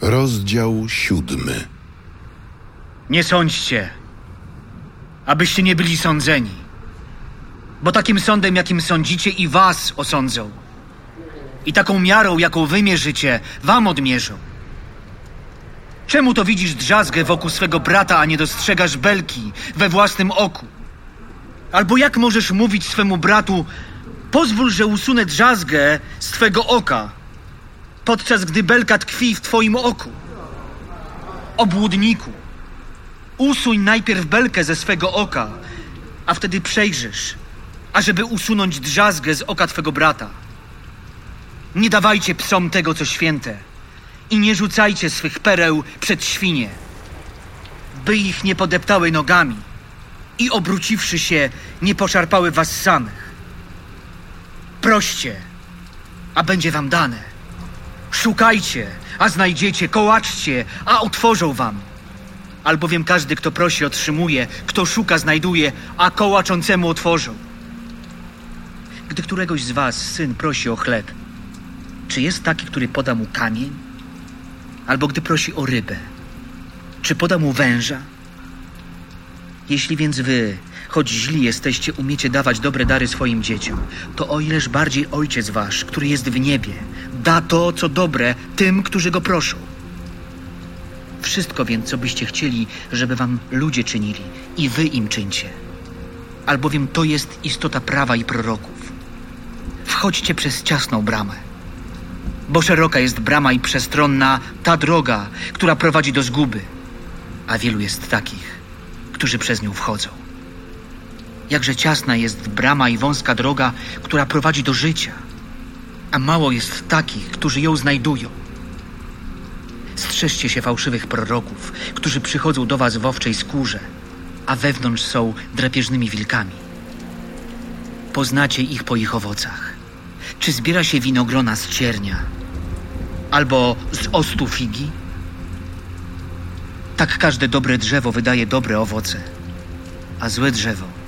Rozdział siódmy. Nie sądźcie, abyście nie byli sądzeni. Bo takim sądem, jakim sądzicie, i was osądzą. I taką miarą, jaką wy mierzycie, wam odmierzą. Czemu to widzisz drzazgę wokół swego brata, a nie dostrzegasz belki we własnym oku? Albo jak możesz mówić swemu bratu, pozwól, że usunę drzazgę z twego oka, podczas gdy belka tkwi w twoim oku? Obłudniku, usuń najpierw belkę ze swego oka, a wtedy przejrzysz, ażeby usunąć drzazgę z oka twego brata. Nie dawajcie psom tego, co święte i nie rzucajcie swych pereł przed świnie, by ich nie podeptały nogami i obróciwszy się, nie poszarpały was samych. Proście, a będzie wam dane. Szukajcie, a znajdziecie, kołaczcie, a otworzą wam. Albowiem każdy, kto prosi, otrzymuje, kto szuka, znajduje, a kołaczącemu otworzą. Gdy któregoś z was syn prosi o chleb, czy jest taki, który poda mu kamień? Albo gdy prosi o rybę, czy poda mu węża? Jeśli więc wy, choć źli jesteście, umiecie dawać dobre dary swoim dzieciom, to o ileż bardziej Ojciec wasz, który jest w niebie, da to, co dobre tym, którzy go proszą. Wszystko więc, co byście chcieli, żeby wam ludzie czynili, i wy im czyńcie. Albowiem to jest istota prawa i proroków. Wchodźcie przez ciasną bramę, bo szeroka jest brama i przestronna ta droga, która prowadzi do zguby, a wielu jest takich, którzy przez nią wchodzą. Jakże ciasna jest brama i wąska droga, która prowadzi do życia, a mało jest takich, którzy ją znajdują. Strzeżcie się fałszywych proroków, którzy przychodzą do was w owczej skórze, a wewnątrz są drapieżnymi wilkami. Poznacie ich po ich owocach. Czy zbiera się winogrona z ciernia, albo z ostu figi? Tak każde dobre drzewo wydaje dobre owoce, a złe drzewo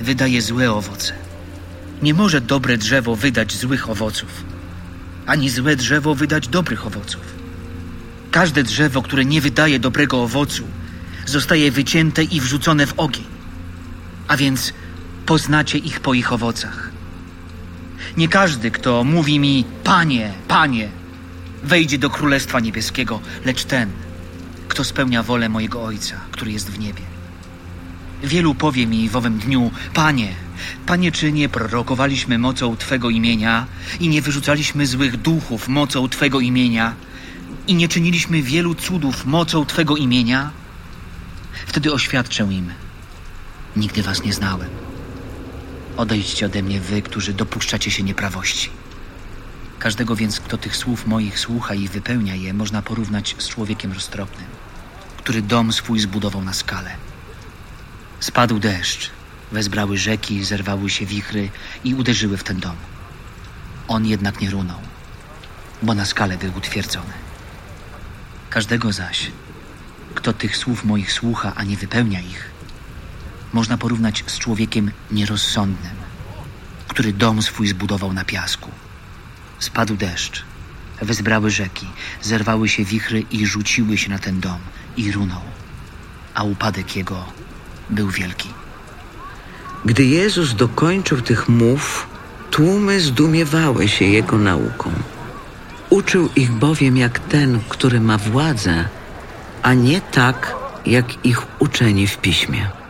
wydaje złe owoce. Nie może dobre drzewo wydać złych owoców, ani złe drzewo wydać dobrych owoców. Każde drzewo, które nie wydaje dobrego owocu, zostaje wycięte i wrzucone w ogień. A więc poznacie ich po ich owocach. Nie każdy, kto mówi mi, Panie, Panie, wejdzie do Królestwa Niebieskiego, lecz ten, kto spełnia wolę mojego Ojca, który jest w niebie. Wielu powie mi w owym dniu, Panie, Panie, czy nie prorokowaliśmy mocą Twego imienia i nie wyrzucaliśmy złych duchów mocą Twego imienia i nie czyniliśmy wielu cudów mocą Twego imienia? Wtedy oświadczę im, nigdy Was nie znałem. Odejdźcie ode mnie wy, którzy dopuszczacie się nieprawości. Każdego więc, kto tych słów moich słucha i wypełnia je, można porównać z człowiekiem roztropnym, który dom swój zbudował na skale. Spadł deszcz, wezbrały rzeki, zerwały się wichry i uderzyły w ten dom. On jednak nie runął, bo na skale był utwierdzony. Każdego zaś, kto tych słów moich słucha, a nie wypełnia ich, można porównać z człowiekiem nierozsądnym, który dom swój zbudował na piasku. Spadł deszcz, wezbrały rzeki, zerwały się wichry i rzuciły się na ten dom i runął, a upadek jego był wielki. Gdy Jezus dokończył tych mów, tłumy zdumiewały się Jego nauką. Uczył ich bowiem jak ten, który ma władzę, a nie tak, jak ich uczeni w piśmie.